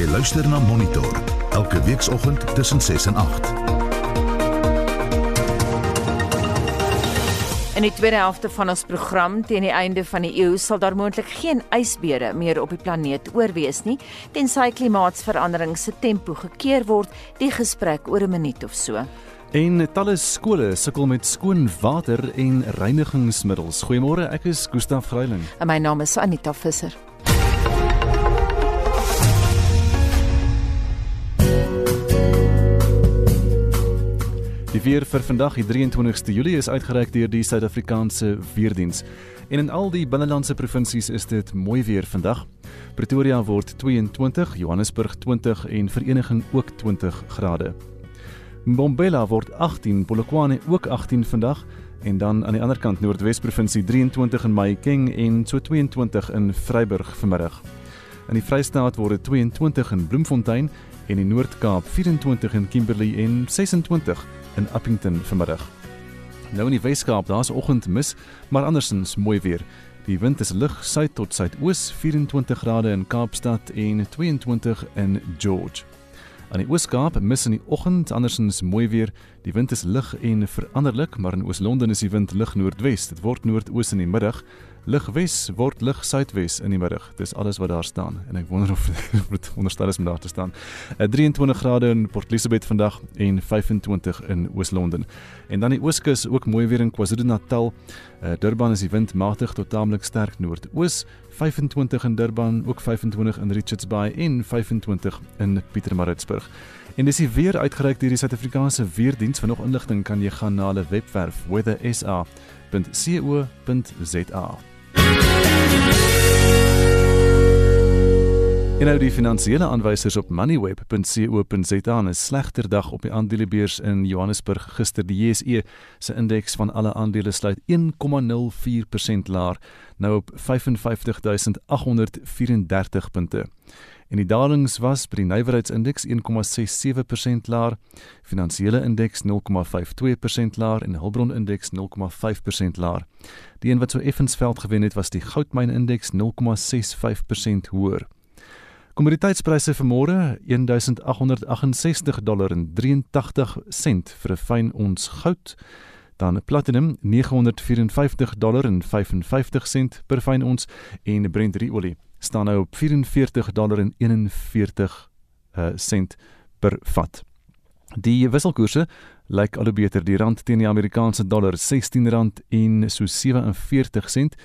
Jy luister na Monitor elke weekoggend tussen 6 en 8. In die tweede helfte van ons program teen die einde van die eeu sal daar moontlik geen ysbere meer op die planeet oorwees nie tensy klimaatsverandering se tempo gekeer word, die gesprek oor 'n minuut of so. En talle skole sukkel met skoon water en reinigingsmiddels. Goeiemôre, ek is Gustaf Greiling. En my naam is Anita Visser. Die weer vir vandag, die 23ste Julie, is uitgereik deur die Suid-Afrikaanse Weerdiens. En in al die binnelandse provinsies is dit mooi weer vandag. Pretoria word 22, Johannesburg 20 en Vereniging ook 20 grade. Mbombela word 18, Polokwane ook 18 vandag en dan aan die ander kant Noordwes provinsie 23 in Mahikeng en so 22 in Vryburg vanmiddag. In die Vrystaat word dit 22 in Bloemfontein en in Noord-Kaap 24 in Kimberley en 26 in Appington vanmiddag. Nou in die Weskaap, daar's oggendmis, maar andersins mooi weer. Die wind is lig suid tot suidoos, 24 grade in Kaapstad en 22 in George. Aan die Ooskaap mis in die oggend, andersins mooi weer. Die wind is lig en veranderlik, maar in Oos-London is die wind lig noordwes. Dit word noordoos in die middag. Lig wes word lig suidwes in die middag. Dis alles wat daar staan en ek wonder of dit onderstel is om daar te staan. 23 eh, grade in Port Elizabeth vandag en 25 in Oos-London. En dan die Ooskus ook mooi weer in KwaZulu-Natal. Uh, Durban is die wind matig tot taamlik sterk noordoos. 25 in Durban, ook 25 in Richards Bay en 25 in Pietermaritzburg. En dis hier weer uitgereik deur die Suid-Afrikaanse Weerdiens. Vir nog inligting kan jy gaan na hulle webwerf weathersa.co.za. En nou die finansiële aanwysers op moneyweb.co.za 'n slegter dag op die aandelebeurs in Johannesburg gister die JSE se indeks van alle aandele sluit 1,04% laer nou op 55834 punte. En die dalings was by die nywerheidsindeks 1,67% laer, finansiële indeks 0,52% laer en hulbron indeks 0,5% laer. Die een wat so effens veld gewen het was die goudmyn indeks 0,65% hoër. Kommoditeitspryse vir môre 1868 dollar en 83 sent vir 'n fyn ons goud. Dan platinum 954 dollar en 55 sent per fyn ons en Brent olie staan nou op 44 dollar en 41 uh, sent per vat. Die wisselkoerse lyk al hoe beter. Die rand teen die Amerikaanse dollar R16 en so 47 sent.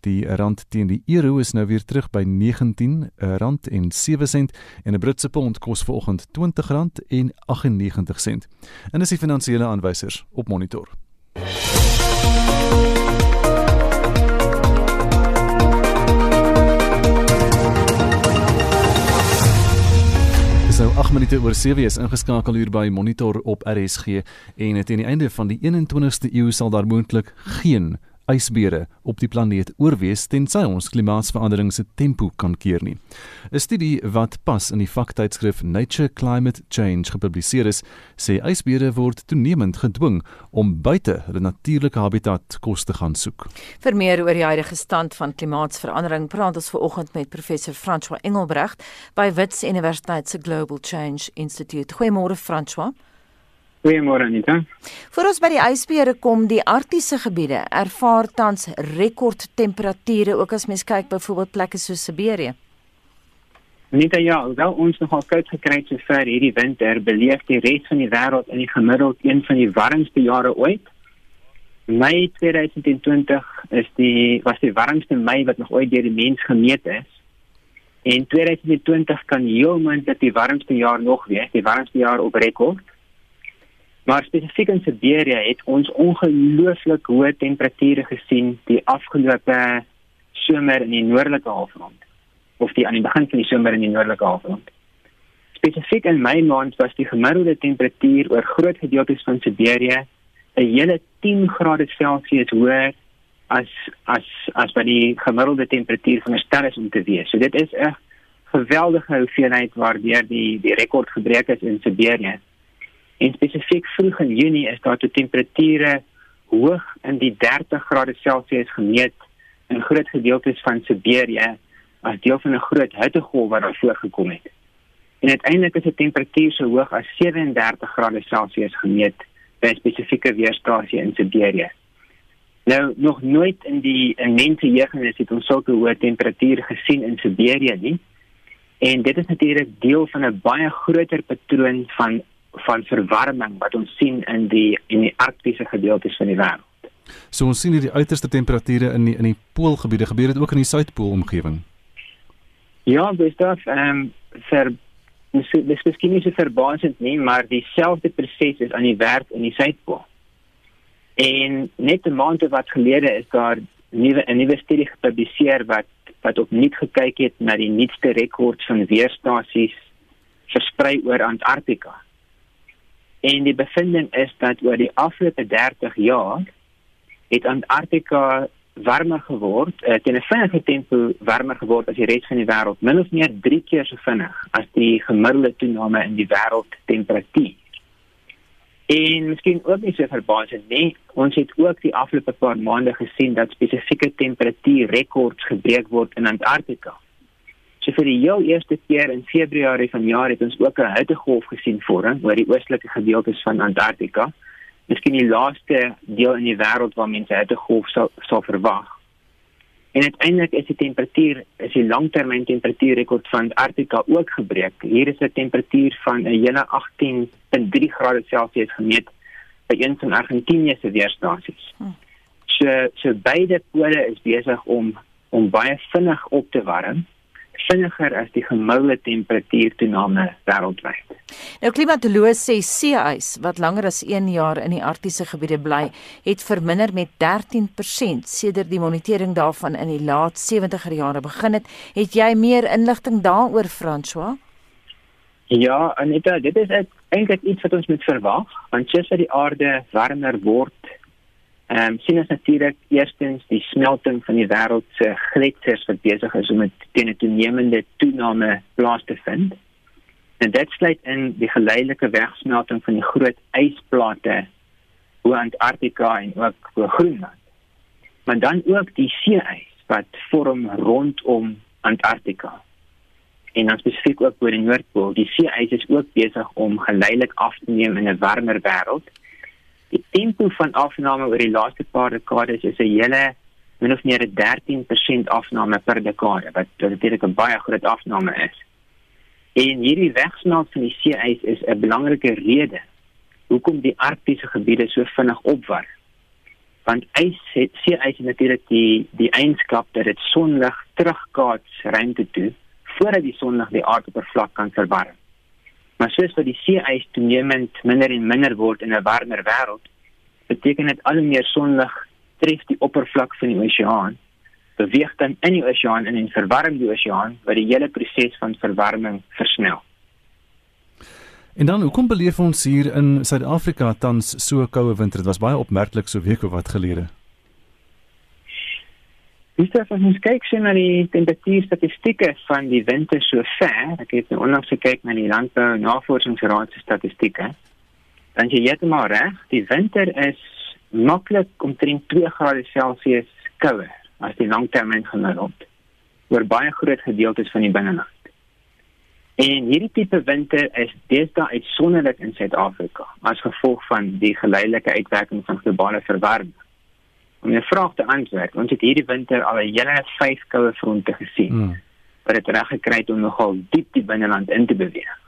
Die rand teen die euro is nou weer terug by 19 rand en 7 sent en 'n Britse pond kos vanoggend 20 rand en 98 sent. En dis die finansiële aanwysers op monitor. 8 minute oor 7 is ingeskakel hier by Monitor op RSG en aan die einde van die 21ste eeu sal daar moontlik geen ysbere op die planeet oorwees tensy ons klimaatsverandering se tempo kan keer nie. 'n Studie wat pas in die vaktydskrif Nature Climate Change gepubliseer is, sê ysbere word toenemend gedwing om buite hulle natuurlike habitat kos te gaan soek. Vir meer oor die huidige stand van klimaatsverandering, praat ons vanoggend met professor François Engelbrecht by Wits Universiteit se Global Change Institute. Goeiemôre François. Goeiemôre Anita. Voor ons by die ysbere kom, die arktiese gebiede ervaar tans rekordtemperature ook as mens kyk byvoorbeeld plekke soos Siberië. Anita ja, wel ons nog al koud gekry het sover hierdie winter, beleef die res van die wêreld in die gemiddeld een van die warmste jare ooit. Mei 2020 is die was die warmste Mei wat nog ooit deur die mens gemeet is. En 2020 kan heel moontlik die warmste jaar nog wees, die warmste jaar op rekord. Maar spesifiek in Siberië het ons ongelooflik hoë temperature gesien die afgelope somer in die noordelike halfrond of die aan die begin van die somer in die noordelike halfrond. Spesifiek in Mei maand was die gemiddelde temperatuur oor groot gedeeltes van Siberië 'n hele 10 grade Celsius hoër as as as by die gemiddelde temperatuur van 'n stel is om te wees. So dit is 'n geweldige hoeveelheid waardeur die die rekord gebreek is in Siberië. En spesifiek vroeg in Junie is daar te temperature hoog in die 30 grade Celsius gemeet in groot gedeeltes van Siberië as deel van 'n groot hittegolf wat daar voorgekom het. En uiteindelik is die temperatuur so hoog as 37 grade Celsius gemeet by 'n spesifieke weerstasie in Siberië. Nou nog nooit in die immense jeugennis het ons sulke hoë temperature gesien in Siberië nie. En dit is natuurlik deel van 'n baie groter patroon van van verwarming wat ons sien in die in die arktiese gedeeltes van die wêreld. So ons sien hierdie uiterste temperature in die in die poolgebiede gebeur dit ook in die suidpool omgewing. Ja, dis daar ehm um, vir dis dis miskien nie so verbasend nie, maar dieselfde proses is aan die werk in die suidpool. En net 'n maand wat gelede is daar nuwe 'n nuwe studie gepubliseer wat wat opnuut gekyk het na die nuutste rekords van weerstasies versprei oor Antarktika. En die bevinding is dat oor die afgelope 30 jaar het Antarktika warmer geword, uh, teen 'n vinniger tempo warmer geword as die res van die wêreld, min of meer 3 keer so vinnig as die gemiddelde toename in die wêreldtemperatuur. En miskien ook nie so verbasend nie, ons het ook die afgelope paar maande gesien dat spesifieke temperatuurrekords gebreek word in Antarktika. So vir die heel eerste keer in Februarie vanjaar het ons ook 'n hittegolf gesien vorm oor die oostelike gedeeltes van Antarktika miskien die laaste deel in die wêreld waar mense hittegolf sal sal verwag. En uiteindelik is die temperatuur is die langtermyn temperatuurrekord van Antarktika ook gebreek. Hier is 'n temperatuur van 'n hele 18.3 grade Celsius gemeet by een van Argentinië se weerstasies. Hm. So so beide pole is besig om om baie vinnig op te warm vinniger as die gemiddelde temperatuurtoename wêreldwyd. Nou klimatoloë sê seeys wat langer as 1 jaar in die arktiese gebiede bly, het verminder met 13% sedert die monitering daarvan in die laat 70er jare begin het. Het jy meer inligting daaroor François? Ja, Anita, dit is eintlik iets wat ons moet verwag, want soos die aarde warmer word, Ehm um, sien ons natuurlik eerstens die smelting van die wêreld se gletsers wat besig is om met teen 'n toenemende toename plaas te vind. En dit sluit in die geleidelike wegsmelting van die groot ysplate bo Antarktika en ook bo Groenland. Maar dan ook die see-ys wat vorm rondom Antarktika. En dan spesifiek ook bo die Noordpool. Die see-ys is ook besig om geleidelik af te neem in 'n warmer wêreld die tempo van afname oor die laaste paar dekades is 'n hele min of meer 'n 13% afname per dekade wat natuurlik 'n baie groot afname is. En hierdie wegsmelt van die see-ys is 'n belangrike rede hoekom die arktiese gebiede so vinnig opwarm. Want ys het see-ys natuurlik die die eienskap dat dit sonlig terugkaats ruimte toe voordat die sonlig die aardoppervlak kan verwarm. Maar soos wat die see-ys toenemend minder en minder word in 'n warmer wêreld, beteken dit al hoe meer sonlig tref die oppervlak van die oseaan, beweeg dan in die oseaan in verwarm die oseaan wat die hele proses van verwarming versnel. En dan hoekom beleef ons hier in Suid-Afrika tans so koue winter? Dit was baie opmerklik so week of wat gelede. Dis as ons kyk sien na die temperatuur statistieke van die winter so ver, ek het onlangs gekyk na die landbou navorsingsraad se statistieke. Dan jy het maar reg, die winter is maklik omtrent 2 grade Celsius kouer as die langtermyn gemiddeld oor baie groot gedeeltes van die binneland. En hierdie tipe winter is deesdae uitsonderlik in Suid-Afrika as gevolg van die geleidelike uitwerking van globale verwarming om 'n vraag te antwoord. Ons het hierdie winter al 'n hele vyf koue fronte gesien. Hmm. Wat dit reg gekry het om nogal diep die binneland in te beweeg.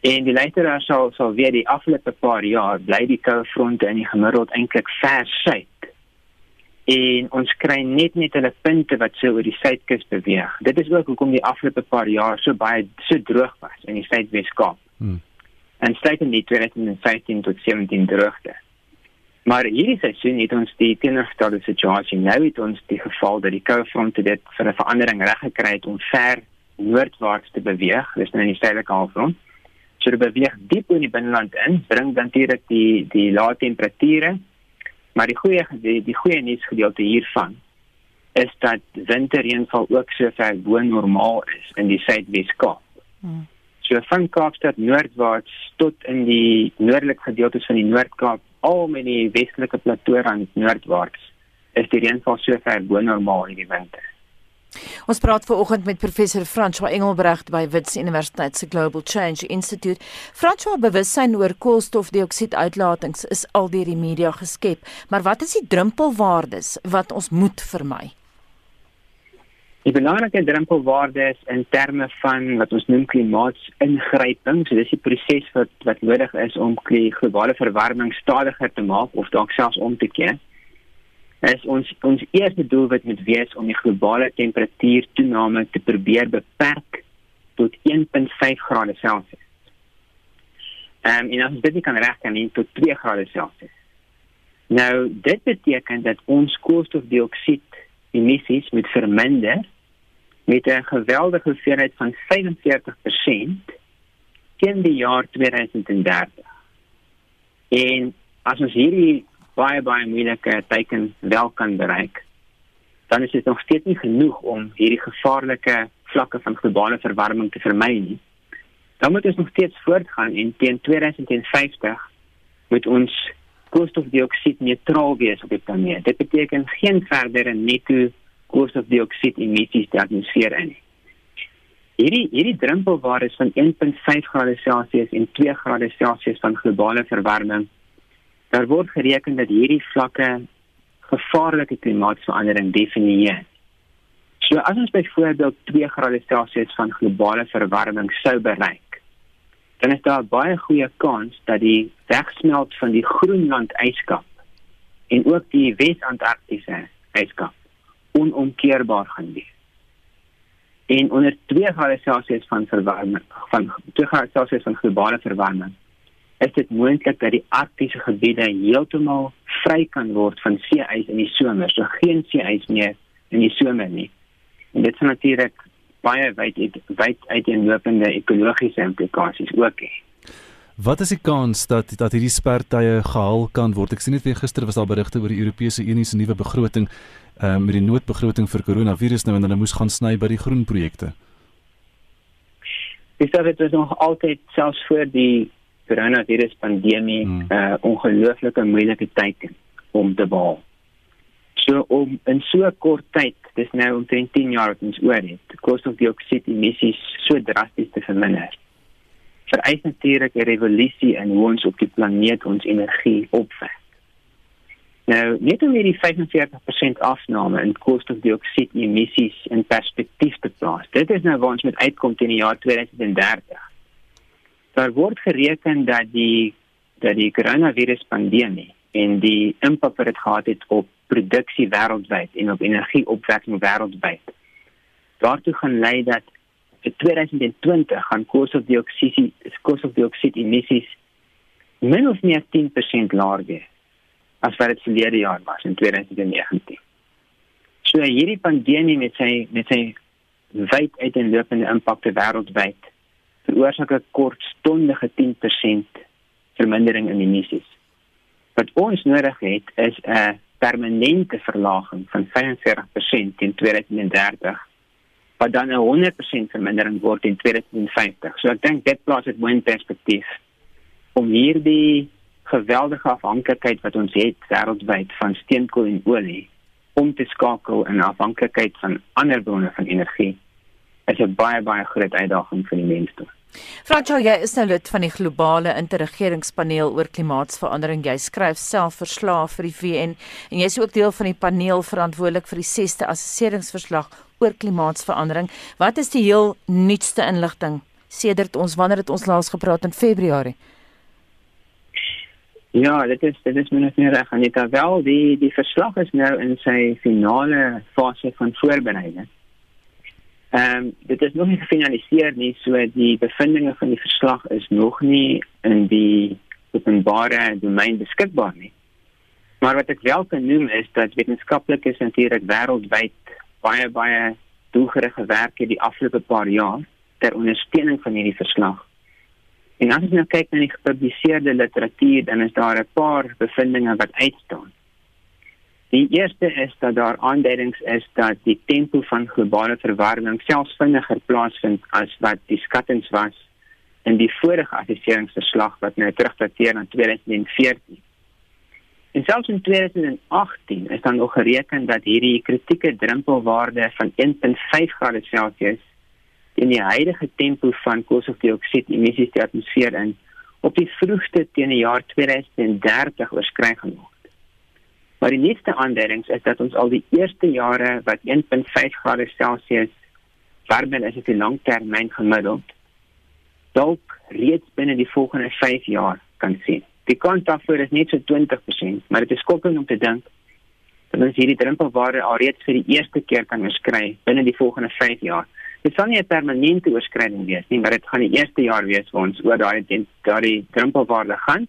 En die leiter sal sal weer die afgelope paar jaar bly die koue fronte in die gemiddeld eintlik ver suid. En ons kry net net hulle punte wat so oor die suidkus beweeg. Dit is ook hoekom die afgelope paar jaar so baie so droog was in die Suidwes-Kaap. Hmm. En in die 2015 tot 17 droogte. Maar hierdie seisoen het ons die teenoorgestelde situasie. Nou het ons die geval dat die koue fronte dit vir 'n verandering reg gekry het om ver noordwaarts te beweeg, dis nou in die suidelike halfrond. So dit beweeg diep in die binneland in, bring dan natuurlik die die lae temperature. Maar die goeie die, die goeie nuus gedeelte hiervan is dat winterreënval ook so ver bo normaal is in die Suidwes-Kaap. Hmm. So van Kaapstad noordwaarts tot in die noordelike gedeeltes van die Noord-Kaap al met die westelike plateau aan noordwaarts is die reënval so ver bo normaal hierdie winter. Ons praat vanoggend met professor François Engelbrecht by Wits Universiteit se Global Change Institute. François bewussyn oor koolstofdioksied uitlatings is al deur die media geskep, maar wat is die drempelwaardes wat ons moet vermy? Die belangrike drempelwaarde is in terme van wat ons noem klimaatsingryping. So dis die proses wat wat nodig is om die globale verwarming stadiger te maak of dalk selfs om te keer. Is ons ons eerste doelwit moet wees om die globale temperatuurtoename te probeer beperk tot 1.5 grade Celsius. Um, en as ons dit kan regkry tot 2 grade Celsius. Nou dit beteken dat ons koolstofdioksied emissies moet verminder met 'n geweldige hoeveelheid van 45% teen die jaar 2030. En as ons hierdie baie baie moeilike teiken wel kan bereik, dan is dit nog steeds nie genoeg om hierdie gevaarlike vlakke van globale verwarming te vermy nie. Dan moet ons nog steeds voortgaan en teen 2050 moet ons koolstofdioksied neutraal wees op die planeet. Dit beteken geen verdere netto koolstofdioksied emissies die atmosfeer in. Hierdie hierdie drempelwaarde van 1.5 grade Celsius en 2 grade Celsius van globale verwarming. Daar word gereken dat hierdie vlakke gevaarlike klimaatsverandering definieer. So as ons byvoorbeeld 2 grade Celsius van globale verwarming sou bereik, dan is daar baie goeie kans dat die wegsmelt van die Groenland yskap en ook die Wes-Antarktiese yskap onomkeerbaar gaan wees. En onder 2 grade Celsius van verwarming van 2 grade Celsius van globale verwarming is dit moontlik dat die arktiese gebiede heeltemal vry kan word van seeys in die somer, so geen seeys meer in die somer nie. En dit sal natuurlik baie wyd wyd uiteenlopende ekologiese implikasies ook hê. Wat is die kans dat dat hierdie spertye gehaal kan word? Ek sien net weer gister was daar berigte oor die Europese Unie se nuwe begroting uh, met die noodbegroting vir koronavirus nou en hulle moes gaan sny by die groen projekte. Dis dat dit nog altyd selfs voor die koronavirus pandemie 'n hmm. uh, ongelooflike moeilike tyd om te behaal. So om in so kort tyd, dis nou omtrent 10 jaar wat ons oor het, koolstofdioksied emissies so drasties te verminder vereis natuurlik 'n revolusie in hoe ons op die planeet ons energie opwek. Nou, net om hierdie 45% afname in koolstofdioksied emissies in perspektief te plaas. Dit is nou waar ons met uitkom teen die jaar 2030. Daar word gereken dat die dat die koronavirus pandemie en die impak wat dit gehad het op produksie wêreldwyd en op energieopwekking wêreldwyd daartoe gaan lei dat vir 2020 gaan koolstofdioksied koolstofdioksied emissies min of meer 10% laer wees as wat dit verlede jaar was in 2019. So hierdie pandemie met sy met sy wyd uiteenlopende impakte wêreldwyd veroorsaak 'n kortstondige 10% vermindering in emissies. Wat ons nodig het is 'n permanente verlaging van 45% teen 2030 wat dan 'n 100% vermindering word in 2050. So ek dink dit plaas dit mooi in perspektief om hierdie geweldige afhanklikheid wat ons het wêreldwyd van steenkool en olie om te skakel in afhanklikheid van ander bronne van energie is 'n baie baie groot uitdaging vir die mensdom. Franco, jy is nou lid van die globale interregeringspaneel oor klimaatsverandering. Jy skryf self verslae vir die VN en jy is ook deel van die paneel verantwoordelik vir die 6ste assesseringsverslag oor klimaatsverandering. Wat is die heel nuutste inligting sedert ons wanneer het ons laas gepraat in Februarie? Ja, dit is dit is minstens nie reg nie. Terwyl die die verslag is nou in sy finale fase van voorbereiding. Ehm um, dit is nog nie gefinaliseer nie, so die bevindinge van die verslag is nog nie in die openbare domein beskikbaar nie. Maar wat ek wel kan noem is dat wetenskaplikes natuurlik wêreldwyd baie baie doelgerigte werk het die afgelope paar jaar ter ondersteuning van hierdie verslag. En as jy nou kyk na die gepubliseerde literatuur, dan is daar 'n paar bevindinge wat uitstaan. Die eerste is dat daar aanduidings is dat die tempo van globale verwarming selfs vinniger plaasvind as wat die skattings was in die vorige assesseringsverslag wat nou terugdateer na 2014. En selfs in 2018 is dan nog gereken dat hierdie kritieke drempelwaarde van 1.5 grade Celsius in die huidige tempo van koolstofdioksied emissies die atmosfeer in op die vroegste teen die jaar 2030 oorskry gaan word. Maar die nuutste aanduidings is dat ons al die eerste jare wat 1.5 grade Celsius warmer as die langtermyn gemiddeld dalk reeds binne die volgende 5 jaar kan sien. Die kans daarvoor is net so 20%, maar dit is skokkend om te dink dat ons hierdie drempelwaarde al reeds vir die eerste keer kan oorskry binne die volgende 5 jaar. Dit sal nie 'n permanente oorskryding wees nie, maar dit gaan die eerste jaar wees waar ons oor daai daai drempelwaarde gaan.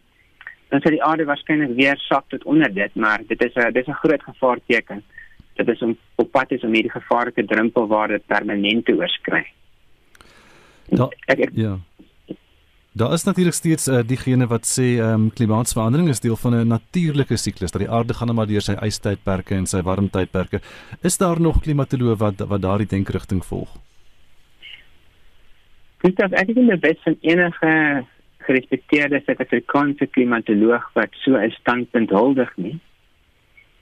Dan sal die aarde waarskynlik weer sak tot onder dit, maar dit is 'n dis 'n groot gevaarteken. Dit is om op pad is om hierdie gevaarlike drempelwaarde permanent te oorskry. Da, ek, ek, ja. Daar is natuurlik steeds uh, diegene wat sê ehm um, klimaatsverandering is deel van 'n natuurlike siklus dat die aarde gaan maar deur sy ystydperke en sy warmtydperke. Is daar nog klimatoloë wat wat daardie denkrigting volg? Dit is ek dink dit is enige gerespekteerde Suid-Afrikaanse klimatoloog wat so 'n standpunt huldig nie.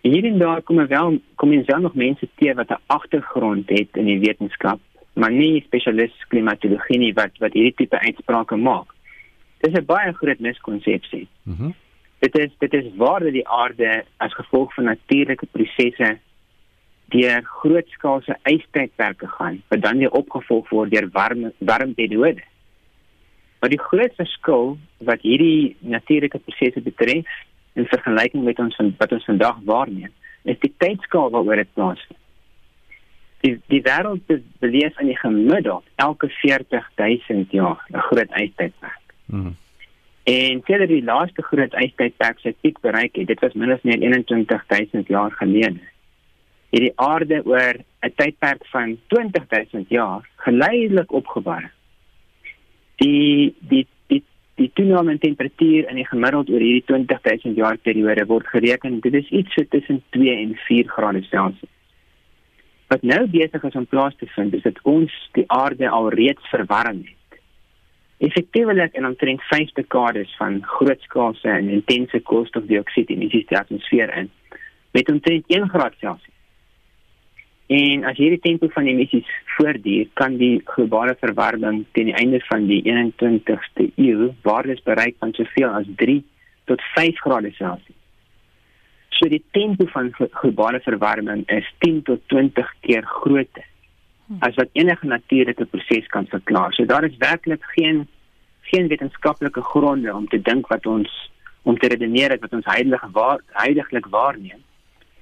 Hier en daar kom er wel kom jy self nog mense te wat 'n agtergrond het in die wetenskap, maar nie spesialiste klimatologie nie wat wat hierdie tipe uitsprake maak. Dis 'n baie groot miskonsepsie. Mhm. Mm dit is dit is waar dat die aarde as gevolg van natuurlike prosesse deur grootskaalse ystydperke gaan, wat dan weer opgevolg word deur warm warm periode. Maar die groot verskil wat hierdie natuurlike prosesse betref in vergelyking met ons wat ons vandag waarneem, is die tydskaal waaroor dit plaasvind. Die die wêreld beleef in die gemiddeld elke 40000 jaar 'n groot ystydperk. Hmm. En sedert die laaste groot ystydperk sy piek bereik het, dit was minder as 21000 jaar gelede. Het die aarde oor 'n tydperk van 20000 jaar geleidelik opgewarm. Die die die die toename in temperatuur in die gemiddeld oor hierdie 20000 jaar periode word gereken dit is iets so tussen 2 en 4 grade Celsius. Wat nou besig is om plaas te vind, is dat ons die aarde al reeds verwarm het effektiewelik in omtrent 5 dekades van grootskaalse en intense koolstofdioksied emissies in die atmosfeer in met omtrent 1 graad Celsius. En as hierdie tempo van emissies voortduur, kan die globale verwarming teen die einde van die 21ste eeu waardes bereik van soveel as 3 tot 5 grade Celsius. So die tempo van globale verwarming is 10 tot 20 keer groter as wat enige natuurlike proses kan verklaar. So daar is werklik geen geen wetenskaplike gronde om te dink wat ons om te redeneer dat ons heilige waar heiliglik waarneem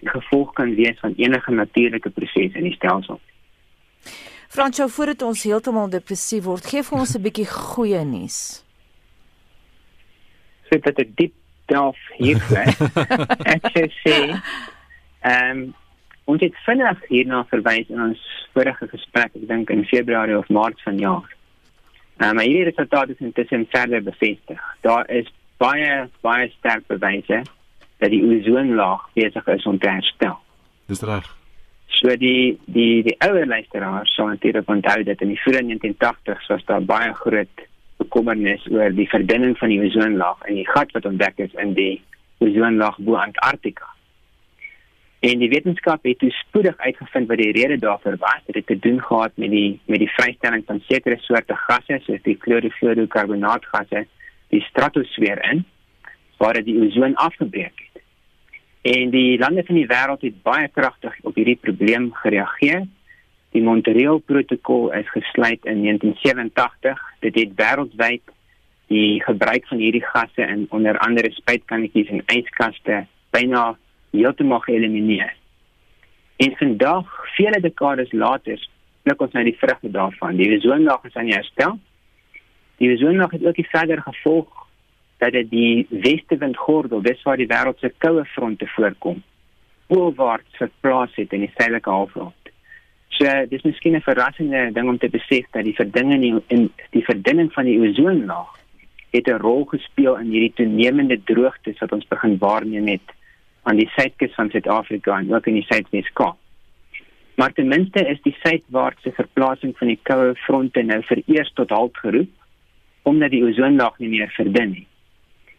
die gevolg kan wees van enige natuurlike proses in die stelsel. Fransjo, voordat ons heeltemal depressief word, gee vir ons 'n bietjie goeie nuus. So dat ek diep delf hier kry. ek sê, ehm um, Ons het vinnig hierna verwys in ons vorige gesprek, ek dink in Februarie of Maart vanjaar. Uh, maar hierdie resultate is intussen verder bevestig. Daar is baie baie sterk bewyse dat die ozonlaag besig is om te herstel. Dis reg. So die die die ouer luisteraars sou natuurlik onthou dat in die vroeë 1980s was daar baie groot bekommernis oor die verdunning van die ozonlaag en die gat wat ontdek is in die ozonlaag bo Antarktika. En die wetenskap het toe spoedig uitgevind wat die rede daarvoor was. Dit het te doen gehad met die met die vrystelling van sekere soorte gasse soos die chlorofluorokarbonaatgasse die stratosfeer in waar dit die ozon afgebreek het. En die lande van die wêreld het baie kragtig op hierdie probleem gereageer. Die Montreal-protokol is gesluit in 1987. Dit het wêreldwyd die gebruik van hierdie gasse in onder andere spuitkannetjies en yskaste byna heeltemal geëlimineer. En vandag, vele dekades later, blik ons na die vrugte daarvan. Die ozonlaag is aan die herstel. Die ozonlaag het ook die verder gevolg dat dit die westewindgordel, dis waar die wêreld se koue fronte voorkom, oorwaarts verplaas het in die suidelike halfrond. So, dis miskien 'n verrassende ding om te besef dat die verdunning in die verdunning van die ozonlaag het 'n rol gespeel in hierdie toenemende droogtes wat ons begin waarneem het aan die suidkus van Suid-Afrika en ook in die Suidwes-Kaap. Maar ten minste is die suidwaartse verplasing van die koue fronte nou vereers tot halt geroep omdat die ozonlaag nie meer verdun nie.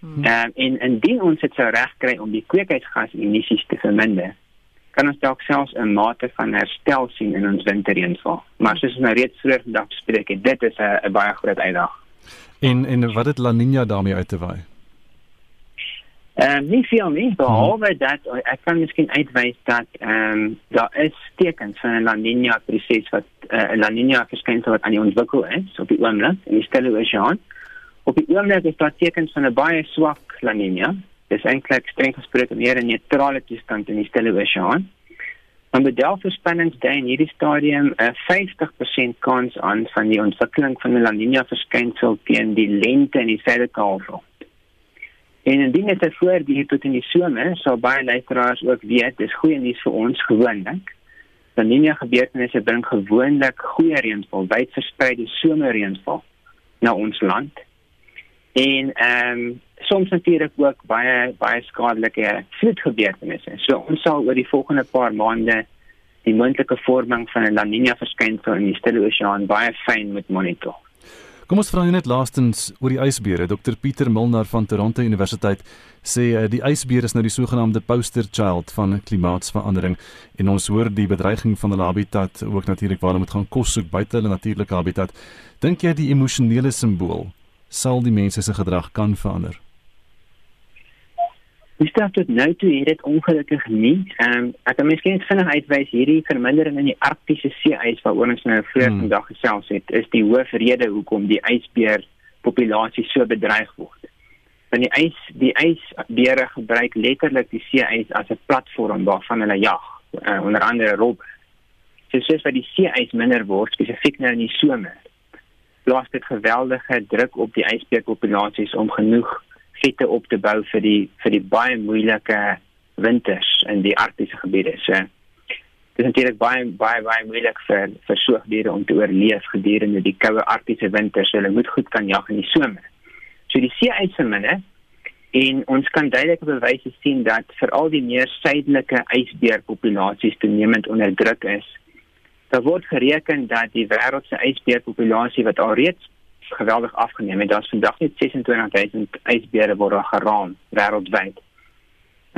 Hmm. Um, en indien ons dit sou regkry om die kweekhuisgasemissies te verminder, kan ons dalk selfs 'n mate van herstel sien in ons winterreënval. Maar soos ons nou reeds vroeër vandag bespreek het, dit is 'n baie groot uitdaging. En en wat het La Nina daarmee uit te waai? Ehm um, nie veel nie, behalwe hmm. dat ek kan miskien uitwys dat ehm um, daar is tekens van 'n La Nina proses wat eh, 'n uh, La Nina verskynsel wat aan die ontwikkel is op die oomblik in die Stille Oseaan. Op die oomblik is daar tekens van 'n baie swak La Nina. Dit is eintlik streng gesproke meer 'n neutrale toestand in die Stille Oseaan. Maar met delfverspannings dui in hierdie stadium 'n 50% kans aan van die ontwikkeling van 'n La Nina verskynsel teen die lente in die Suid-Kaap. En indien dit voor die tot in die somer sal baie luisteraars ook weet, dis goeie nuus vir ons gewoonlik. Nie meer gebeurtenisse bring gewoonlik goeie reënval, wyd verspreide somerreënval na ons land. En ehm um, soms natuurlik ook baie baie skadelike vloedgebeurtenisse. So ons sal oor die volgende paar maande die moontlike vorming van 'n La Niña verskynsel in die Stille Oseaan baie fyn moet monitor. Kom ons vra net laastens oor die ysbeere. Dr Pieter Milnar van Toronto Universiteit sê uh, die ysbeer is nou die sogenaamde poster child van klimaatsverandering en ons hoor die bedreiging van hulle habitat ook natuurlik waar hulle moet gaan kos soek buite hulle natuurlike habitat. Dink jy die emosionele simbool sal die mense se gedrag kan verander? Dis dat dit nou toe het dit ongelukkig nie. Ehm um, ek kan miskien vinnig uitwys hierdie vermindering in die arktiese see-ys waaroor ons nou vroeër hmm. vandag gesels het, is die hoofrede hoekom die ysbeer populasie so bedreig word. Want die ys die ysbeere gebruik letterlik die see-ys as 'n platform waarvan hulle jag, uh, onder andere rob. So soos wat die see-ys minder word, spesifiek nou in die somer, plaas dit geweldige druk op die ysbeerpopulasies om genoeg vette op te bou vir die vir die baie moeilike winters in die arktiese gebiede. So dit is natuurlik baie baie baie moeilik vir vir soogdiere om te oorleef gedurende die koue arktiese winters. Hulle moet goed kan jag in die somer. So die see uitverminder en ons kan duidelike bewyse sien dat veral die meer suidelike ysbeerpopulasies toenemend onder druk is. Daar word gereken dat die wêreld se ysbeerpopulasie wat alreeds geweldig afgeneem en daar's vandag net 26000 ysbeere word geraam wêreldwyd.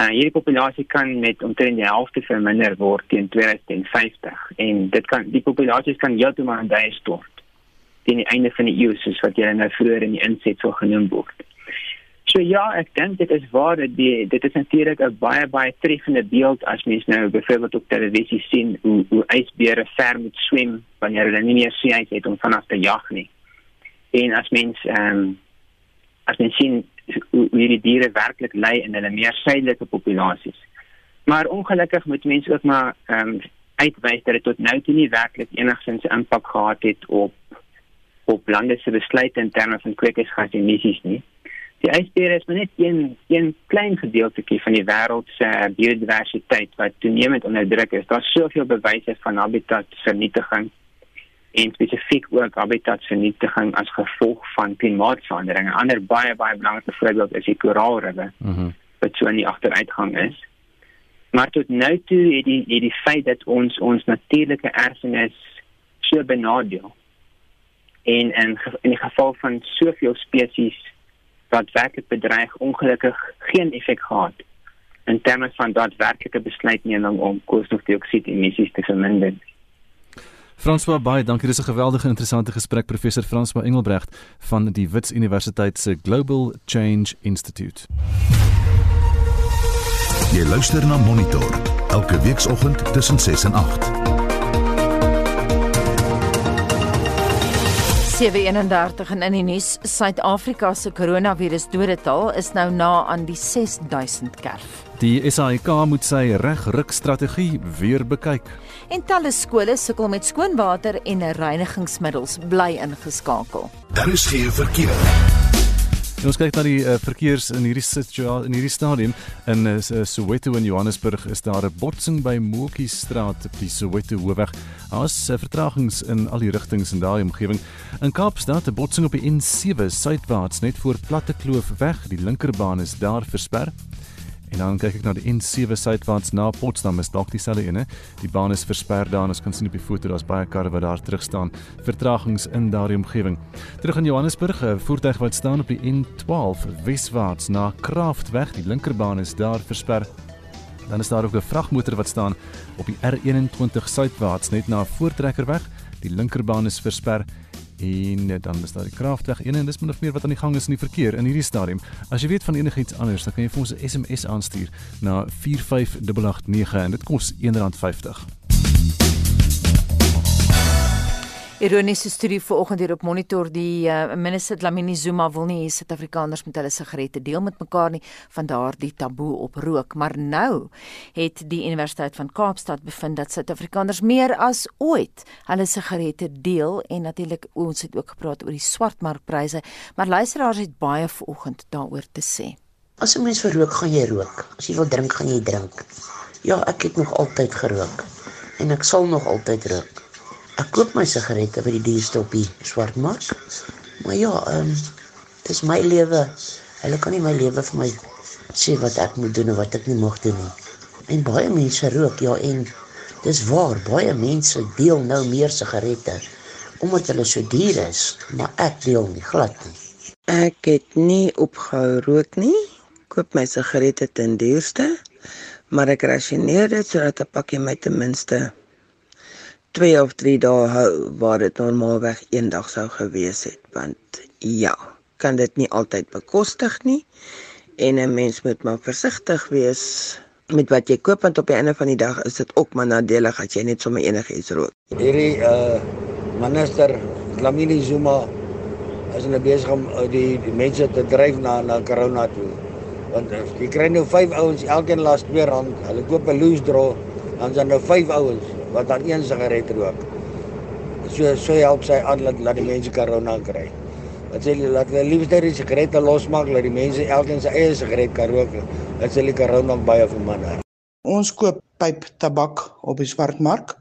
Nou hierdie populasie kan met omtrent die helfte verminder word teen 2050 en dit kan die populasie kan heeltemal aan die stort teen die einde van die eeu soos wat julle nou vroeër in die inset so genoem word. So ja, ek dink dit is waar dat die dit is natuurlik 'n baie baie treffende beeld as mens nou byvoorbeeld op televisie sien hoe hoe ysbeere ver moet swem wanneer hulle nie meer see het om vanaf te jag nie en as mens ehm um, as mens sien hoe hierdie diere werklik ly in hulle meer suidelike populasies. Maar ongelukkig moet mense ook maar ehm um, uitwys dat dit tot nou toe nie werklik enigsins impak gehad het op op lande se besluite in terme van kweekhuisgasemissies nie. Die ysbeer is maar net een een klein gedeeltjie van die wêreld se biodiversiteit wat toenemend onder druk is. Daar's soveel bewyse van habitatsvernietiging en spesifiek ook habitatsvernietiging as gevolg van klimaatsverandering. 'n Ander baie baie belangrike voorbeeld is die koraalriffe. Mhm. Mm wat so in die agteruitgang is. Maar tot nou toe het die het die feit dat ons ons natuurlike erfenis so benadeel en en in die geval van soveel spesies wat werklik bedreig ongelukkig geen effek gehad in terme van daadwerklike besluitneming om koolstofdioksied emissies te verminder. François baie dankie. Dis 'n geweldige interessante gesprek professor François Engelbrecht van die Wits Universiteit se Global Change Institute. Jy luister na Monitor elke weekoggend tussen 6 en 8. 731 in die nuus Suid-Afrika se koronavirus dodetal is nou na aan die 6000 kerf. Die SAIK moet sy regruk strategie weer bekyk. En talle skole sukkel met skoonwater en reinigingsmiddels bly ingeskakel. Daar is geen verkeer. En ons kyk na die uh, verkeers in hierdie situasie in hierdie stadium in uh, Soweto in Johannesburg is daar 'n botsing by Mokie Straat op die Soweto hoofweg. Daar's uh, vertragings in al die rigtings in daai omgewing. In Kaapstad 'n botsing op die N7 suidwaarts net voor Platte Kloof weg. Die linkerbaan is daar versper. En dan kyk ek na die N7 suidwaarts na Potsdam is dalk dieselfde ene. Die baan is versper daar en ons kan sien op die foto daar's baie karre wat daar terug staan. Vertragings in daardie omgewing. Terug in Johannesburg, 'n voertuig wat staan op die N12 weswaarts na Kraftweg. Die linkerbaan is daar versper. Dan is daar ook 'n vragmotor wat staan op die R21 suidwaarts net na Voortrekkerweg. Die linkerbaan is versper en dan is daar die kragtweg 1 en dis min of meer wat aan die gang is in die verkeer in hierdie stadium. As jy weet van enigiets anders, dan kan jy vir ons 'n SMS aanstuur na 45889 en dit kos R1.50. Ironiese studie vanoggend hier op monitor. Die uh, minister Dlamini Zuma wil nie hê Suid-Afrikaners moet hulle sigarette deel met mekaar nie van daardie taboe op rook. Maar nou het die Universiteit van Kaapstad bevind dat Suid-Afrikaners meer as ooit hulle sigarette deel en natuurlik ons het ook gepraat oor die swartmarkpryse maar luisteraars het baie vanoggend daaroor te sê. As 'n mens vir rook gaan jy rook. As jy wil drink gaan jy drink. Ja ek het nog altyd gerook en ek sal nog altyd rook Ek koop my sigarette by die dierste op die swartmark. Maar ja, ehm um, dis my lewe. Hulle kan nie my lewe vir my sê wat ek moet doen of wat ek nie mag doen nie. En baie mense rook ja en dis waar, baie mense deel nou meer sigarette omdat hulle so duur is, maar ek deel nie glad nie. Ek het nie opgehou rook nie. Koop my sigarette ten duurste, maar ek rasioneer dit sodat 'n pakkie my ten minste 2 of 3 dae hou waar dit normaalweg eendag sou gewees het want ja kan dit nie altyd bekostig nie en 'n mens moet maar versigtig wees met wat jy koop want op die einde van die dag is dit ook maar nadelig as jy net sommer enigiets rook. Hierdie uh minister Lamini Zuma is nou besig om uh, die, die mense te dryf na na corona toe. Want uh, jy kry nou 5 ouens elkeen laat R2, hulle koop 'n loose draw, dan is daar nou 5 ouens wat dan een sigaret rook. So so help sy aan dat laat die mense corona kry. Wat sê jy laat hulle liefste die sigarette losmaak dat die mense elkeen sy eie sigaret kan rook. Dit sê die corona baie verminder. Ons koop pyp tabak op die swartmark.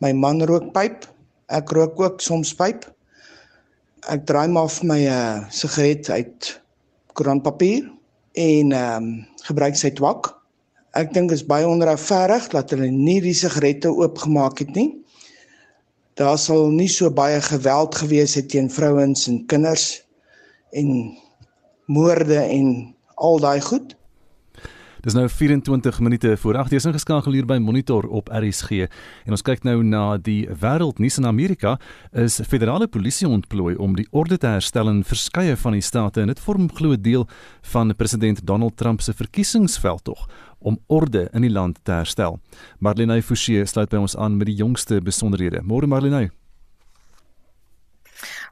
My man rook pyp. Ek rook ook soms pyp. Ek draai maar vir my 'n uh, sigaret uit koerantpapier en ehm um, gebruik sy twak. Ek dink is baie onregverdig dat hulle nie die sigarette oopgemaak het nie. Daar sal nie so baie geweld gewees het teen vrouens en kinders en moorde en al daai goed. Dis nou 24 minute voor 8:00 is ingeskakel hier by Monitor op RSG en ons kyk nou na die wêreldnuus in Amerika is federale polisie ontplooi om die orde te herstel in verskeie van die state en dit vorm glo deel van president Donald Trump se verkiesingsveldtog om orde in die land te herstel. Marlene Forsie sluit by ons aan met die jongste besonderhede. Môre Marlene.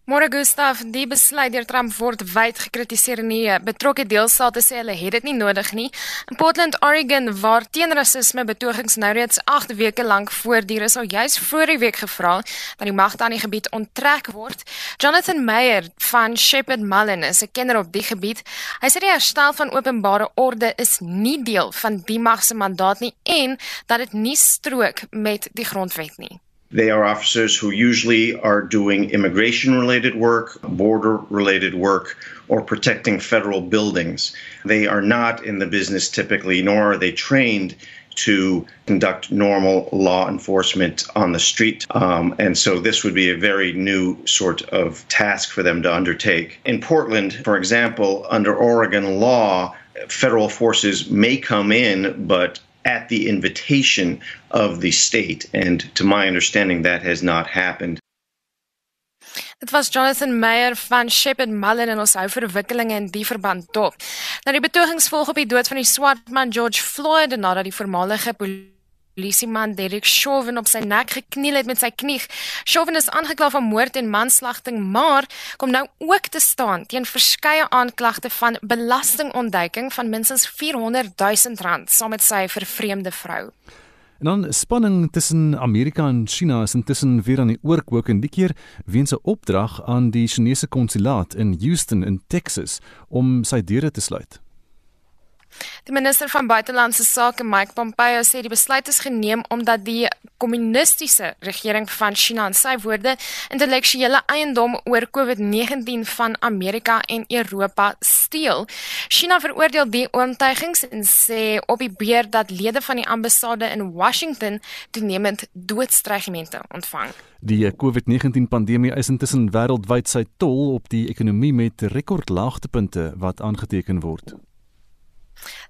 Môre Gustaf, die besluit deur Trump word wyd gekritiseer in die betrokke deelstate sê hulle het dit nie nodig nie. In Portland, Oregon, waar teenrasisme betogings nou reeds 8 weke lank voortduur, is al juis voor die week gevra dat die magte aan die gebied onttrek word. Jonathan Meyer van Shepherd Mullen is 'n kenner op die gebied. Hy sê die herstel van openbare orde is nie deel van die mag se mandaat nie en dat dit nie strook met die grondwet nie. They are officers who usually are doing immigration related work, border related work, or protecting federal buildings. They are not in the business typically, nor are they trained to conduct normal law enforcement on the street. Um, and so this would be a very new sort of task for them to undertake. In Portland, for example, under Oregon law, federal forces may come in, but at the invitation of the state. And to my understanding, that has not happened. Dit was Jonathan Meyer van Shepherd Mullen en ons hou verwikkelinge in die verband dop. Nou die betogings volg op die dood van die swart man George Floyd nadat die voormalige polisieman Derek Chauvin op sy nek gekniel het met sy knie. Chauvin is aangekla van moord en manslagting, maar kom nou ook te staan teen verskeie aanklagte van belastingontduiking van minstens 400 000 rand saam met sy vervreemde vrou. En dan spanning tussen Amerika en China is intussen weer aan die oorkook en die keer weens 'n opdrag aan die Chinese konsulaat in Houston in Texas om sy deure te sluit. Die minister van buitelandse sake, Mike Pompeo, sê die besluit is geneem omdat die kommunistiese regering van China in sy woorde intellektuele eiendom oor COVID-19 van Amerika en Europa steel. China veroordeel die oortuigings en sê op die beer dat lede van die ambassade in Washington toenemend doodstrygemente ontvang. Die COVID-19 pandemie is intussen wêreldwyd sy tol op die ekonomie met rekordlaagtepunte wat aangeteken word.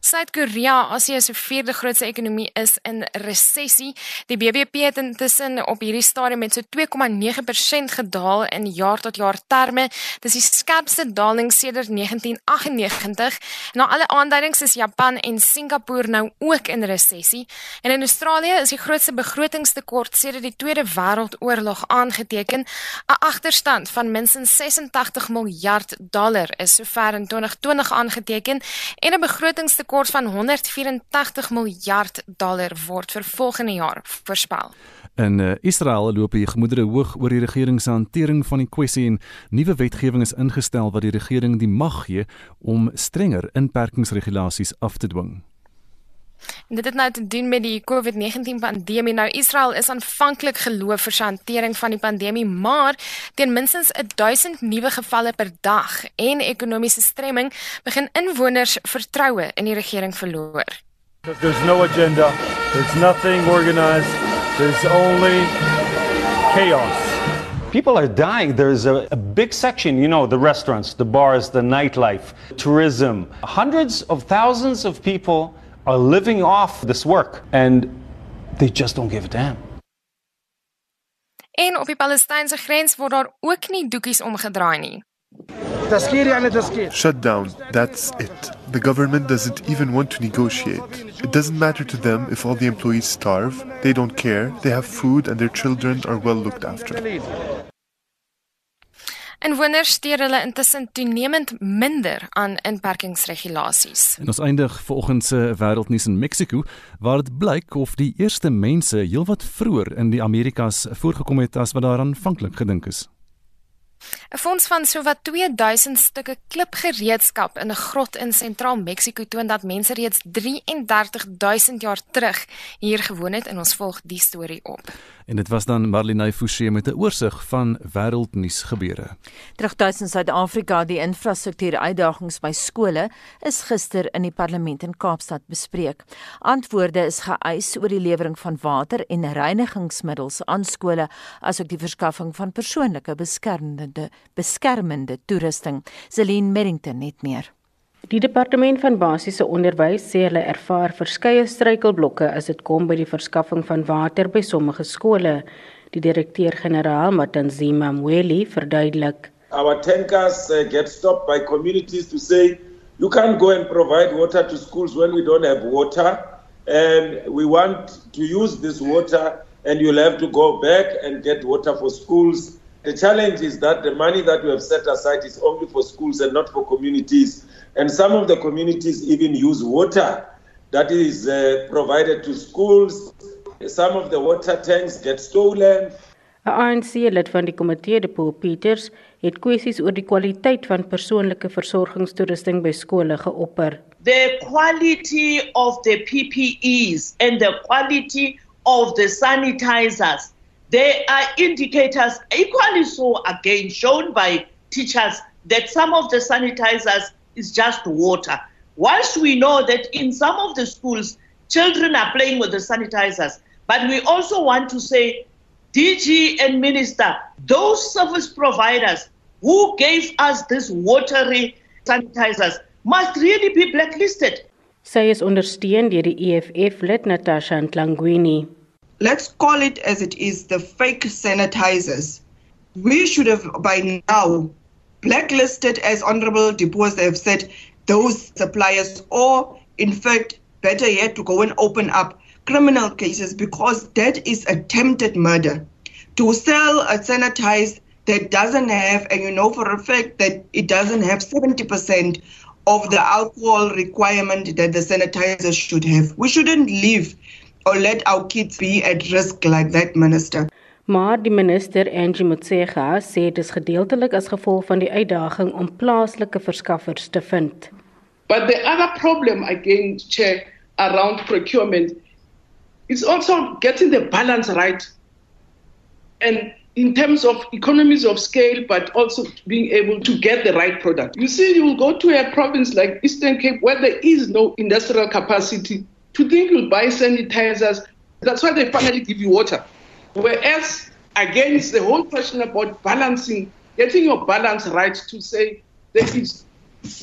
Suid-Korea, Asië se vierde grootste ekonomie, is in resessie. Die BBP het intussen op hierdie stadium met so 2,9% gedaal in jaar tot jaar terme. Dis die skerpste daling sedert 1998. Na alle aanduidings is Japan en Singapore nou ook in resessie. En in Australië is die grootste begrotingstekort sedert die Tweede Wêreldoorlog aangeteken. 'n Agterstand van minstens 86 miljard dollar is sover in 2020 aangeteken en 'n begroting begrotingstekort van 184 miljard dollar word vir volgende jaar voorspel. In uh, Israel loop die gemoedere hoog oor die regering se hantering van die kwessie en nuwe wetgewing is ingestel wat die regering die mag gee om strenger inperkingsregulasies af te dwing. En dit het nou te doen met die COVID-19 pandemie. Nou Israel is aanvanklik geloof vir sy hantering van die pandemie, maar teen minstens 1000 nuwe gevalle per dag en ekonomiese stremming begin inwoners vertroue in die regering verloor. There's no agenda. There's nothing organized. There's only chaos. People are dying. There's a, a, big section, you know, the restaurants, the bars, the nightlife, tourism. Hundreds of thousands of people are living off this work and they just don't give a damn. En op die Palestynse grens word daar ook nie doekies omgedraai nie. Shut down. That's it. The government doesn't even want to negotiate. It doesn't matter to them if all the employees starve. They don't care. They have food and their children are well looked after. Inwoners steur hulle intussen toenemend minder aan inperkingsregulasies. En ons eindig vanoggend se wêreldnuus in Mexiko waar dit blyk of die eerste mense heelwat vroeër in die Amerikas voorgekom het as wat daar aanvanklik gedink is. 'n Fonds van sowat 2000 stukke klipgereedskap in 'n grot in sentraal Mexiko toon dat mense reeds 33000 jaar terug hier gewoon het en ons volg die storie op. En dit was dan Marlene Forsie met 'n oorsig van wêreldnuus gebeure. Terugtuis in Suid-Afrika, die infrastruktuur uitdagings by skole is gister in die parlement in Kaapstad bespreek. Antwoorde is geëis oor die lewering van water en reinigingsmiddels aan skole, asook die verskaffing van persoonlike beskermende beskermende toerusting. Celine Merrington het meer. Die departement van basiese onderwys sê hulle ervaar verskeie struikelblokke as dit kom by die verskaffing van water by sommige skole. Die direkteur-generaal Matanzima Mweli verduidelik: Our tankers uh, get stopped by communities to say you can't go and provide water to schools when we don't have water and we want to use this water and you'll have to go back and get water for schools. The challenge is that the money that we have set aside is only for schools and not for communities. And some of the communities even use water that is uh, provided to schools. Some of the water tanks get stolen. 'n ANC lid van die komitee, De Paul Peters, het kwessies oor die kwaliteit van persoonlike versorgingstoerusting by skole geopper. The quality of the PPEs and the quality of the sanitizers, they are indicators equally so again shown by teachers that some of the sanitizers is just water. Whilst we know that in some of the schools, children are playing with the sanitizers, but we also want to say, DG and Minister, those service providers who gave us these watery sanitizers must really be blacklisted. Sy is ondersteun deur die EFF lid Natasha Ntlangwini. Let's call it as it is, the fake sanitizers. We should have by now blacklisted, as Honorable Depos have said, those suppliers, or in fact, better yet, to go and open up criminal cases because that is attempted murder. To sell a sanitizer that doesn't have, and you know for a fact that it doesn't have 70% of the alcohol requirement that the sanitizer should have. We shouldn't leave or let our kids be at risk like that, Minister. Maar die minister Angie Motshega sê dit is gedeeltelik as gevolg van die uitdaging om plaaslike verskaffers te vind. But the other problem again, Chair, around procurement is also getting the balance right. And in terms of economies of scale, but also being able to get the right product. You see, you will go to a province like Eastern Cape where there is no industrial capacity to think you'll buy sanitizers. That's why they finally give you water. Whereas, again, it's the whole question about balancing, getting your balance right to say there is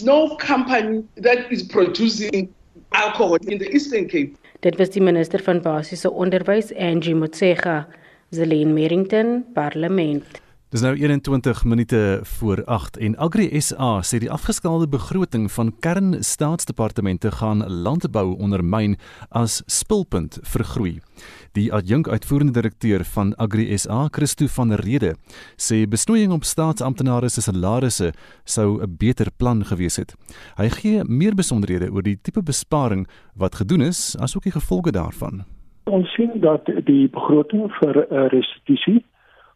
no company that is producing alcohol in the Eastern Cape. Dit was die minister van basiese onderwys Angie Motshega, Zelene Merrington, Parlement. Dis nou 21 minute voor 8 en Agri SA sê die afgeskaalde begroting van kernstaatsdepartemente gaan landbou ondermyn as spulpunt vir groei. Die adjunk uitvoerende direkteur van Agri SA, Christo van der Rede, sê besnoeiing op staatsamptenare se salarisse sou 'n beter plan gewees het. Hy gee meer besonderhede oor die tipe besparing wat gedoen is, asook die gevolge daarvan. Ons sien dat die begroting vir uh, restituisie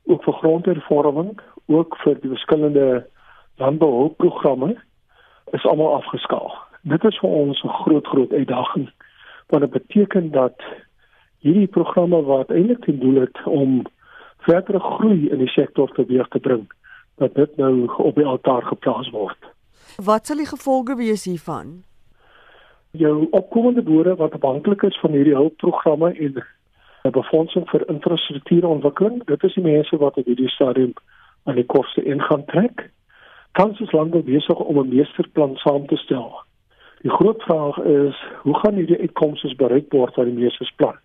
ook vir grondhervorming, ook vir die verskillende landbouhulpprogramme is almal afgeskaal. Dit is vir ons 'n groot groot uitdaging want dit beteken dat hierdie programme wat eintlik ten doel het om verdere groei in die sektor teweeg te bring, dat dit nou op die altaar geplaas word. Wat sal die gevolge wees hiervan? Jou opkomende boere wat afhanklik is van hierdie hulpprogramme en 'n befondsing vir infrastruktuurontwikkeling. Dit is die mense wat op hierdie stadium aan die koste ingaan trek. Tans is lande besig om 'n meesterplan saam te stel. Die groot vraag is, hoe gaan hierdie uitkomste bereik word uit die meesterplan?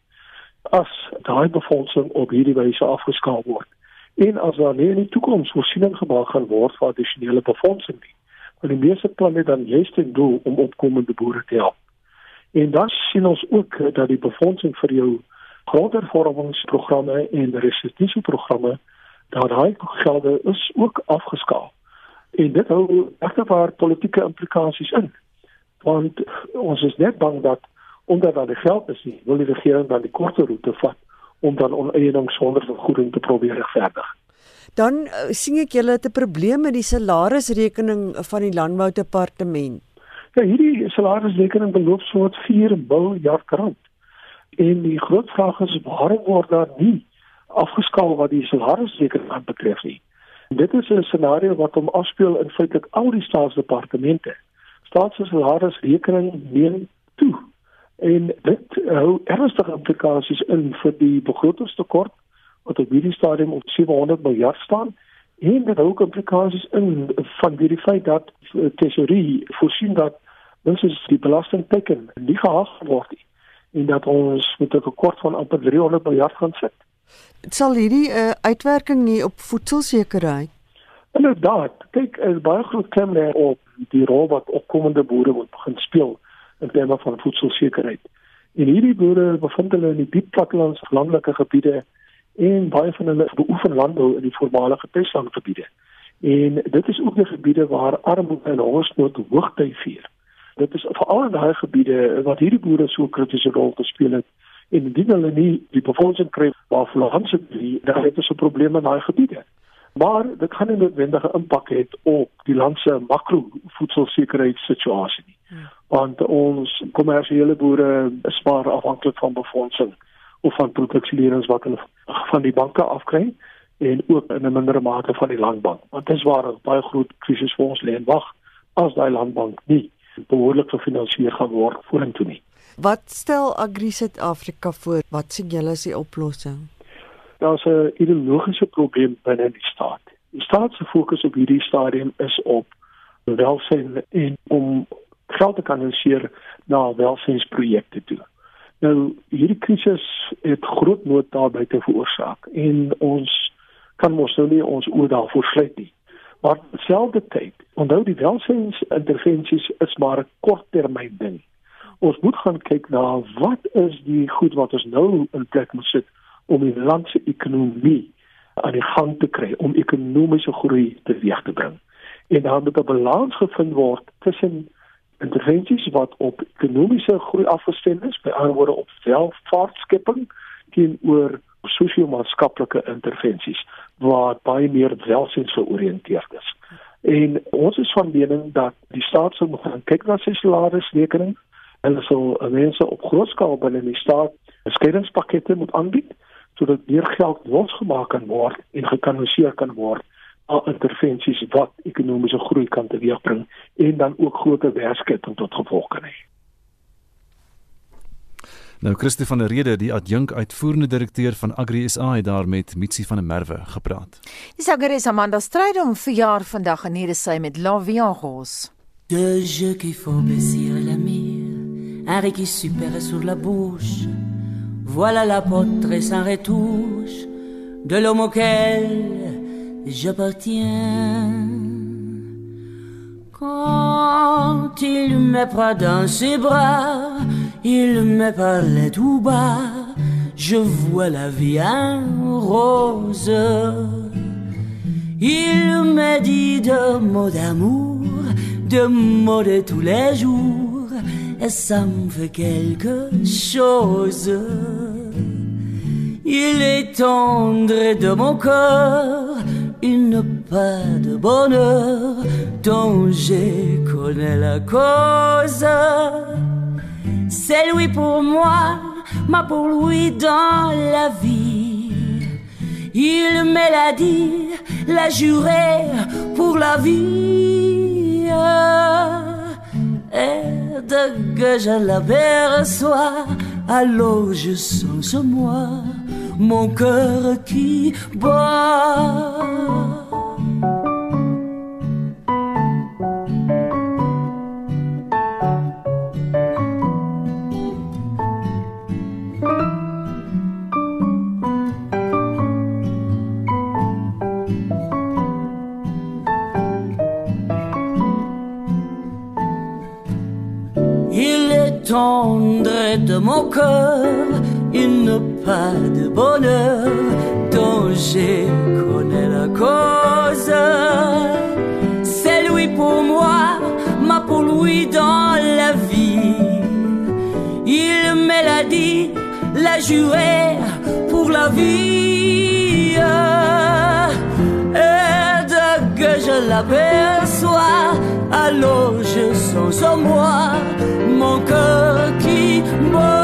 As daai befondsing op hierdie wyse afgeskaal word en as daar nie in die toekoms voorsiening gemaak gaan word vir addisionele befondsing nie, want die meesterplan het dan juist ten doel om opkomende boere te help. En dan sien ons ook dat die befondsing vir jou grondhervormingsprogramme en restituisieprogramme daar daai gelde is ook afgeskaal. En dit hou egter politieke implikasies in. Want ons is net bang dat omdat daar die geld is, nie, wil die regering dan die korter roete vat om dan oneiening sonder vergoeding te probeer regverdig. Dan uh, sien ek julle het 'n probleem met die salarisrekening van die landboudepartement. Ja, hierdie salarisrekening beloop so 4 miljard rand. En die groot vraag is waarom word daar nie afgeskaal wat die salarisrekening betref nie. En dit is 'n scenario wat hom afspeel in feitelik al die staatsdepartemente. Staatssalarisrekening neem toe. En dit hou ernstige implikasies in vir die begrotingstekort wat op hierdie stadium op 700 miljard staan en dit hou ook implikasies in van die feit dat tesorie voorsien dat ons die belastingteken nie gehag word nie en dat ons met 'n tekort van amper 300 miljard gaan sit. Sal hierdie uh, uitwerking hê op voedselsekerheid? Inderdaad, kyk, is baie groot klem lê op die rol wat opkomende boere moet begin speel in terme van voedselsekerheid. En hierdie boere bevind hulle in die diep plattelandse landelike gebiede en baie van hulle beoefen landbou in die voormalige Peslandgebiede. En dit is ook die gebiede waar armoede en hongersnood hoogtyd vier dit is veral in daai gebiede wat hierdie boere so 'n kritiese rol gespeel het en indien hulle nie die befondsing kry waar Franse die daar het so probleme in daai gebiede maar dit gaan nie noodwendige impak hê op die land se makro voedselsekerheidssituasie nie hmm. Want ons kommersiële boere is maar afhanklik van befondsing of van produksielenings wat hulle van die banke afkry en ook in 'n mindere mate van die landbank want dit is waar 'n baie groot krisis vir ons lê en wag as daai landbank nie behoorlik gefinansier gaan word vorentoe nie. Wat stel Agri Suid-Afrika voor? Wat sien julle as die oplossing? Daar's 'n ideologiese probleem binne die staat. Die staat se fokus op hierdie stadium is op welsyn en om geld te kanaliseer na welsynsprojekte toe. Nou hierdie krisis het groot nood daarby te veroorsaak en ons kan mos nou nie ons oë daarvoor sluit nie. Maar terselfdertyd, onthou die welsynsintervensies is maar 'n korttermyn ding. Ons moet gaan kyk na wat is die goed wat ons nou in plek moet sit om die land se ekonomie aan die gang te kry, om ekonomiese groei teweeg te bring. En dan moet 'n balans gevind word tussen intervensies wat op ekonomiese groei afgestem is, by ander woorde op welvaartskepping teenoor sosio-maatskaplike intervensies wat baie meer welsynsgeoriënteerd is. En ons is van mening dat die staat sou moet gaan kyk na sy salarisrekening. Hulle sal mense op groot skaal binne die staat skeidingspakkette moet aanbied sodat meer geld losgemaak kan word en gekanaliseer kan word na intervensies wat ekonomiese groei kan teweegbring en dan ook groter werkskeping tot gevolg kan hê. Nou Christie van der Rede, die adjunk uitvoerende direkteur van Agri SA het daar met Mitsi van der Merwe gepraat. Die Sagres Amanda stryd om verjaar vandag en hier is sy met La Viangos. De jeux qui font baisir la mer, un riz qui super sur la bouche. Voilà la potre sans retouche de l'homme auquel j'appartiens. Quand il me prend dans ses bras, il me parlait tout bas, je vois la vie en rose. Il me dit de mots d'amour, de mots de tous les jours, et ça me fait quelque chose. Il est tendre de mon cœur, part de bonheur dont je connais la cause. C'est lui pour moi, ma pour lui dans la vie. Il me l'a dit, l'a juré pour la vie. Et que je l'aperçois, alors je sens en moi mon cœur qui bat. Mon cœur, une part de bonheur dont je connais la cause. C'est lui pour moi, ma pour lui dans la vie. Il me l'a dit, l'a juré pour la vie. Et que je l'aperçois, alors je sens en moi mon cœur qui la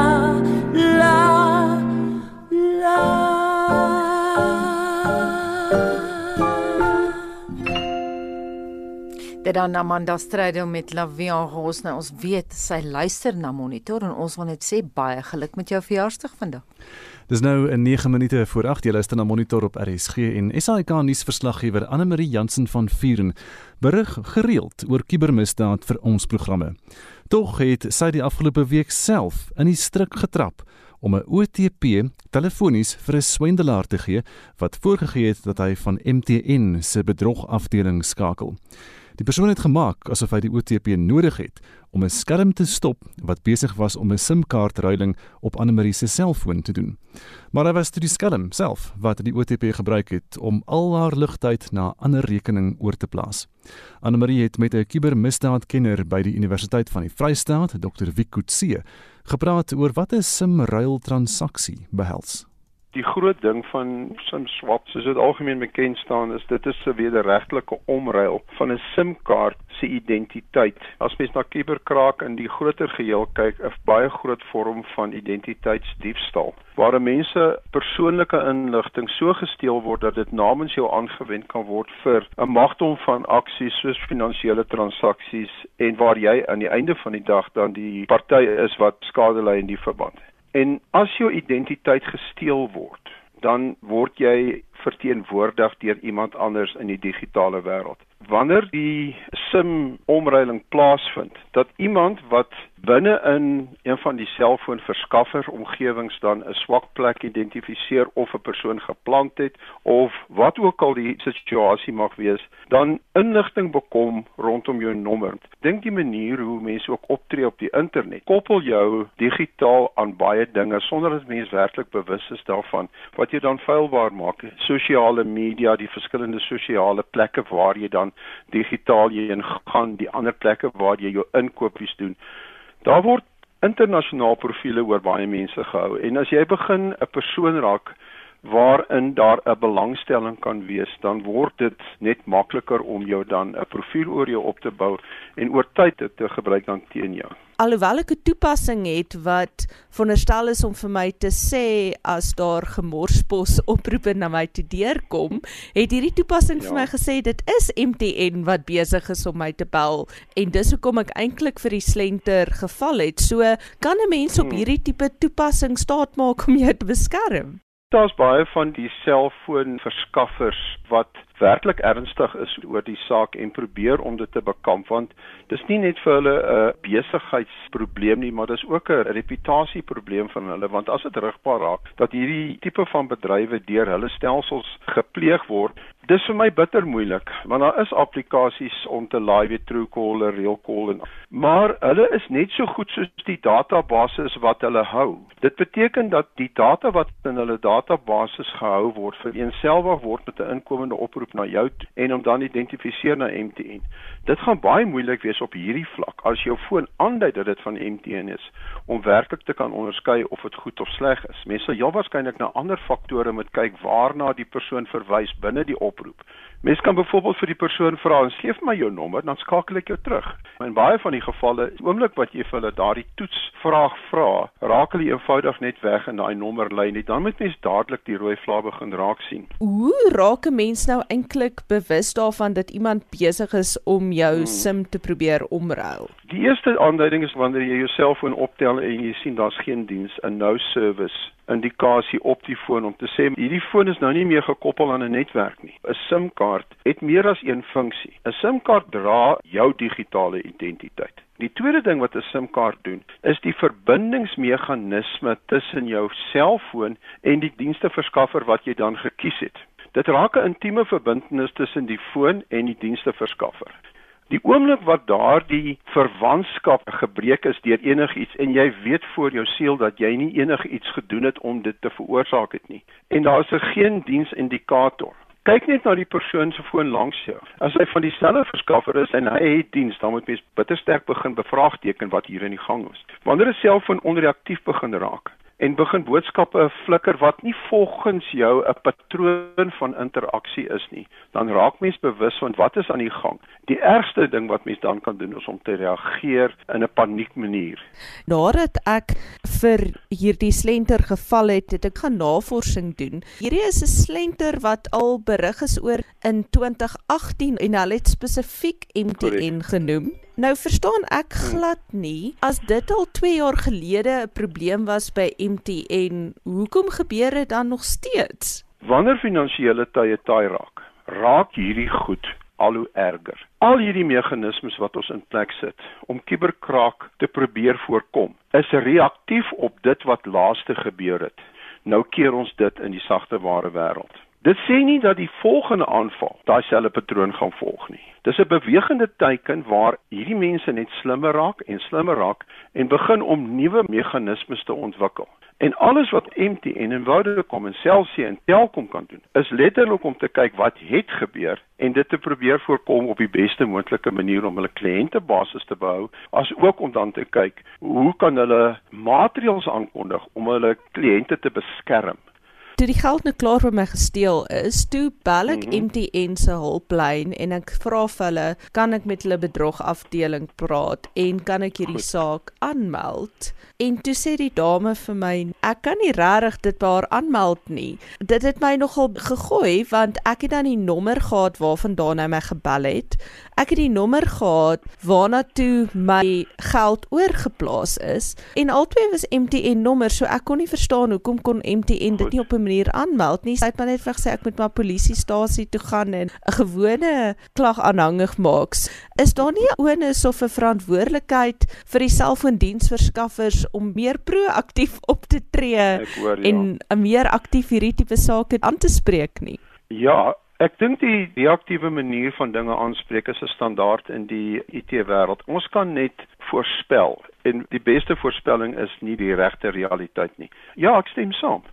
Dit dan Amanda Strydom met Lavian Roos. Nou ons weet sy luister na Monitor en ons wil net sê baie geluk met jou verjaarsdag vandag. Dis nou 'n 9 minute voor 8 jy luister na Monitor op RSG en SAK nuusverslaggewer Anne Marie Jansen van Vuren berig gereeld oor kubermisdaad vir ons programme. Tog het sy die afgelope week self in die struik getrap om 'n OTP telefonies vir 'n swendelaar te gee wat voorgegee het dat hy van MTN se bedrogafdeling skakel. Die persoon het gemaak asof hy die OTP nodig het om 'n skerm te stop wat besig was om 'n SIM-kaartruiling op Anne-Marie se selfoon te doen. Maar hy was toe die skelm self wat die OTP gebruik het om al haar ligtyd na 'n ander rekening oor te plaas. Anne-Marie het met 'n kubermisdaadkenner by die Universiteit van die Vrystaat, Dr. Wikutse, gepraat oor wat 'n SIM-ruil transaksie behels. Die groot ding van SIM swap, soos dit algemeen bekend staan, is dit is 'n wederregtelike omruil van 'n SIM-kaart se identiteit. As mens na kuberkraak in die groter geheel kyk, 'n baie groot vorm van identiteitsdiefstal, waar mense persoonlike inligting so gesteel word dat dit namens jou aangewend kan word vir 'n magdom van aksies soos finansiële transaksies en waar jy aan die einde van die dag dan die party is wat skade ly in die verband. En as jou identiteit gesteel word, dan word jy verteenwoordig deur iemand anders in die digitale wêreld. Wanneer die SIM omruiling plaasvind, dat iemand wat binne in een van die selfoonverskaffer omgewings dan 'n swak plek identifiseer of 'n persoon geplant het of wat ook al die situasie mag wees, dan inligting bekom rondom jou nommer. Dink die manier hoe mense ook optree op die internet, koppel jou digitaal aan baie dinge sonder dat mense werklik bewus is daarvan wat jy dan feilbaar maak. Sosiale media, die verskillende sosiale plekke waar jy dan digitaal heen gaan, die ander plekke waar jy jou inkopies doen. Daar word internasionaal profiele oor baie mense gehou. En as jy begin 'n persoon raak waarin daar 'n belangstelling kan wees, dan word dit net makliker om jou dan 'n profiel oor jou op te bou en oor tyd dit te gebruik dan teen jou. Alhoewel ek 'n toepassing het wat veronderstel is om vir my te sê as daar gemorspos oproepe na my toe deurkom, het hierdie toepassing ja. vir my gesê dit is MTN wat besig is om my te bel en dis hoekom ek eintlik vir die slenter geval het. So kan 'n mens op hmm. hierdie tipe toepassing staat maak om jou te beskerm. Daar's baie van die selfoonverskaffers wat werklik ernstig is oor die saak en probeer om dit te bekamp want dis nie net vir hulle 'n besigheidsprobleem nie maar dis ook 'n reputasieprobleem van hulle want as dit rigbaar raak dat hierdie tipe van bedrywe deur hulle stelsels gepleeg word dis vir my bitter moeilik want daar is aplikasies om te laai weer Truecaller, Realcall en maar hulle is net so goed soos die databases wat hulle hou. Dit beteken dat die data wat in hulle databases gehou word vir eenselfig word met 'n inkomende oproep na jou en om dan identifiseer na MTN. Dit gaan baie moeilik wees op hierdie vlak as jou foon aandui dat dit van MTN is om werklik te kan onderskei of dit goed of sleg is. Mense sal heel waarskynlik na ander faktore moet kyk waarna die persoon verwys binne die oproep. Mens kan byvoorbeeld vir die persoon vra en gee my jou nommer, dan skakel ek jou terug. In baie van die gevalle, oomblik wat jy vir hulle daardie toetsvraag vra, raak hulle eenvoudig net weg in daai nommerlyn nie. Dan moet mens dadelik die rooi vlak begin raak sien. Hoe raak 'n mens nou eintlik bewus daarvan dat iemand besig is om jou hmm. SIM te probeer omruil? Die eerste aanduiding is wanneer jy jou selfoon optel en jy sien daar's geen diens, 'n no service indikasie op die foon om te sê hierdie foon is nou nie meer gekoppel aan 'n netwerk nie. 'n SIM-kaart het meer as een funksie. 'n SIM-kaart dra jou digitale identiteit. Die tweede ding wat 'n SIM-kaart doen, is die verbindingsmeganisme tussen jou selfoon en die diensteverskaffer wat jy dan gekies het. Dit raak 'n intieme verbintenis tussen die foon en die diensteverskaffer. Die oomblik wat daardie verwantskap gebreek is deur enigiets en jy weet voor jou siel dat jy nie enigiets gedoen het om dit te veroorsaak het nie en daar is 'n geen diensindikator. Kyk net na die persoon se foon langs jou. As hy van dieselfde verskaffer is en hy het diens, dan moet mens bitter sterk begin bevraagteken wat hier in die gang is. Wanneer 'n selfoon onreaktief begin raak, en begin boodskappe flikker wat nie volgens jou 'n patroon van interaksie is nie, dan raak mens bewus van wat is aan die gang. Die ergste ding wat mens dan kan doen is om te reageer in 'n paniekmanier. Nadat ek vir hierdie slenter geval het, het ek gaan navorsing doen. Hierdie is 'n slenter wat al berig is oor in 2018 en hulle het spesifiek MTN genoem. Nou verstaan ek hmm. glad nie as dit al 2 jaar gelede 'n probleem was by MTN, hoekom gebeur dit dan nog steeds? Wanneer finansiële tye taai raak, raak hierdie goed al hoe erger. Al hierdie meganismes wat ons in plek sit om kuberkraak te probeer voorkom, is reaktief op dit wat laaste gebeur het. Nou keer ons dit in die sagte ware wêreld. Dit sê nie dat die volgende aanval daai selfde patroon gaan volg nie. Dis 'n bewegende teiken waar hierdie mense net slimmer raak en slimmer raak en begin om nuwe meganismes te ontwikkel. En alles wat MTN en Vodacom en Cell C en Telkom kan doen, is letterlik om te kyk wat het gebeur en dit te probeer voorkom op die beste moontlike manier om hulle kliëntebasis te behou, asook om dan te kyk hoe kan hulle maatreëls aankondig om hulle kliënte te beskerm toe die geld nou klaar vir my gesteel is, toe bel ek mm -hmm. MTN se hulplyn en ek vra vir hulle, kan ek met hulle bedrog afdeling praat en kan ek hierdie Goed. saak aanmeld? En toe sê die dame vir my, ek kan nie regtig dit by haar aanmeld nie. Dit het my nogal gegooi want ek het dan die nommer gehad waarvandaan hy my gebel het. Ek het die nommer gehad waarna toe my geld oorgeplaas is en albei was MTN nommers, so ek kon nie verstaan hoekom kon MTN dit nie op 'n manier aanmeld nie. Sy het maar net vir gesê ek moet maar polisiestasie toe gaan en 'n gewone klag aanhangig maak. Is daar nie 'n onus of 'n verantwoordelikheid vir die selfoondiensverskaffers om meer proaktief op te tree hoor, ja. en 'n meer aktief hierdie tipe sake aan te spreek nie. Ja, ek dink die reaktiewe manier van dinge aanspreek is 'n standaard in die IT-wêreld. Ons kan net voorspel en die beste voorspelling is nie die regte realiteit nie. Ja, ek stem saam.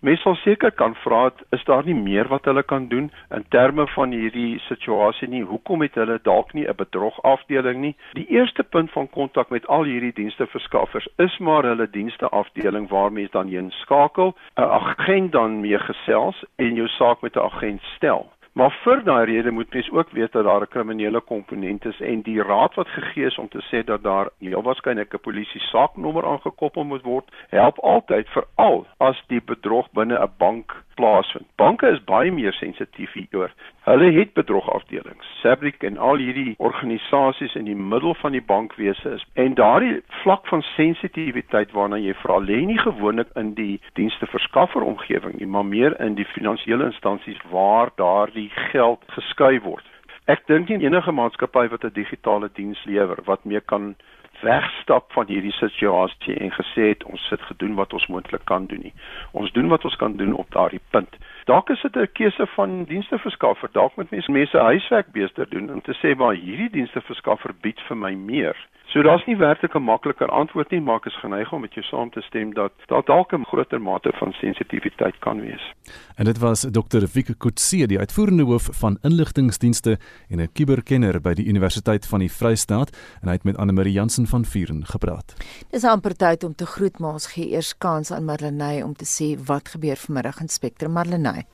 Mense sal seker kan vra, is daar nie meer wat hulle kan doen in terme van hierdie situasie nie? Hoekom het hulle dalk nie 'n bedrogafdeling nie? Die eerste punt van kontak met al hierdie diensteverskaffers is maar hulle diensteafdeling waar mense dan heen skakel, 'n agent dan mee gesels en jou saak met 'n agent stel. Maar vir daai rede moet mens ook weet dat daar 'n kriminele komponent is en die raad wat gegee is om te sê dat daar heel waarskynlik 'n polisie saaknommer aangekoppel moet word, help altyd veral as die bedrog binne 'n bank plaasvind. Banke is baie meer sensitief hieroor. Hulle het bedrogafdelings. Sabric en al hierdie organisasies in die middel van die bankwese is en daardie vlak van sensitiwiteit waarna jy vra lê nie gewoonlik in die diensteverskaffer omgewing nie, maar meer in die finansiële instansies waar daardie geld geskuif word. Ek dink nie enige maatskappy wat 'n digitale diens lewer wat mee kan wegstap van hierdie situasie en gesê het ons het gedoen wat ons moontlik kan doen nie. Ons doen wat ons kan doen op daardie punt. Dalk is dit 'n keuse van diensteverskaffer. Dalk moet mense mense huiswerk beter doen om te sê maar hierdie diensteverskaffer bied vir my meer. So daar's nie werklik 'n makliker antwoord nie, maar ek is geneig om met jou saam te stem dat daar dalk 'n groter mate van sensitiwiteit kan wees. En dit was Dr. Wieke Kutse, die uitvoerende hoof van inligtingdienste en 'n kuberkenner by die Universiteit van die Vrystaat en hy het met Anne Marie Jansen van Vuren gepraat. Dis amper tyd om te groet, maar ons gee eers kans aan Marlenae om te sê wat gebeur vanmiddag in Spectrum Marlenae.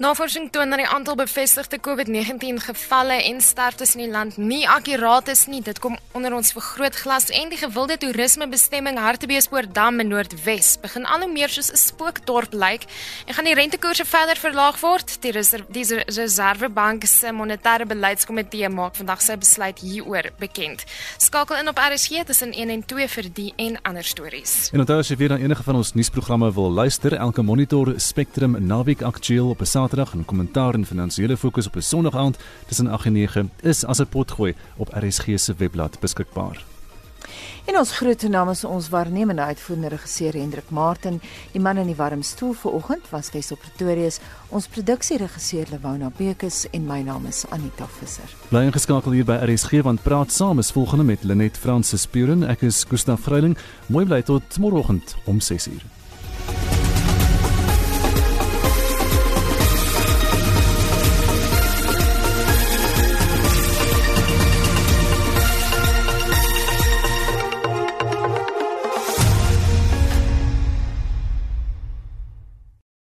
Navorsing toon dat die aantal bevestigde COVID-19 gevalle en sterftes in die land nie akkuraat is nie. Dit kom onder ons vergrootglas en die gewilde toerismebestemming Hartbeespoort-Dam in Noordwes begin al hoe meer soos 'n spookdorp lyk en gaan die rentekoerse verder verlaag word. Die, Reser die Reservebank se monetêre beleidskomitee maak vandag sy besluit hieroor bekend. Skakel in op RSG tussen 1 en 2 vir die en ander stories. En onthou as jy weer na enige van ons nuusprogramme wil luister, elke monitor Spectrum naweek aktueel op 'n Saterdag en kommentaar en finansiële fokus op 'n Sondag aand tussen 8 en 9 is as 'n potgooi op RSG se webblad beskikbaar. En ons groet namens ons waarnemende uitvoerende regisseur Hendrik Martin, die man in die warm stoel vanoggend was Wes op Pretoria, ons produksieregisseur Lewona Bekes en my naam is Anita Visser. Bly ingeskakel hier by RSG want praat saam is volgende met Lenet Fransis Puren, ek is Gustaf Vreiling. Mooi bly tot môreoggend om 6:00.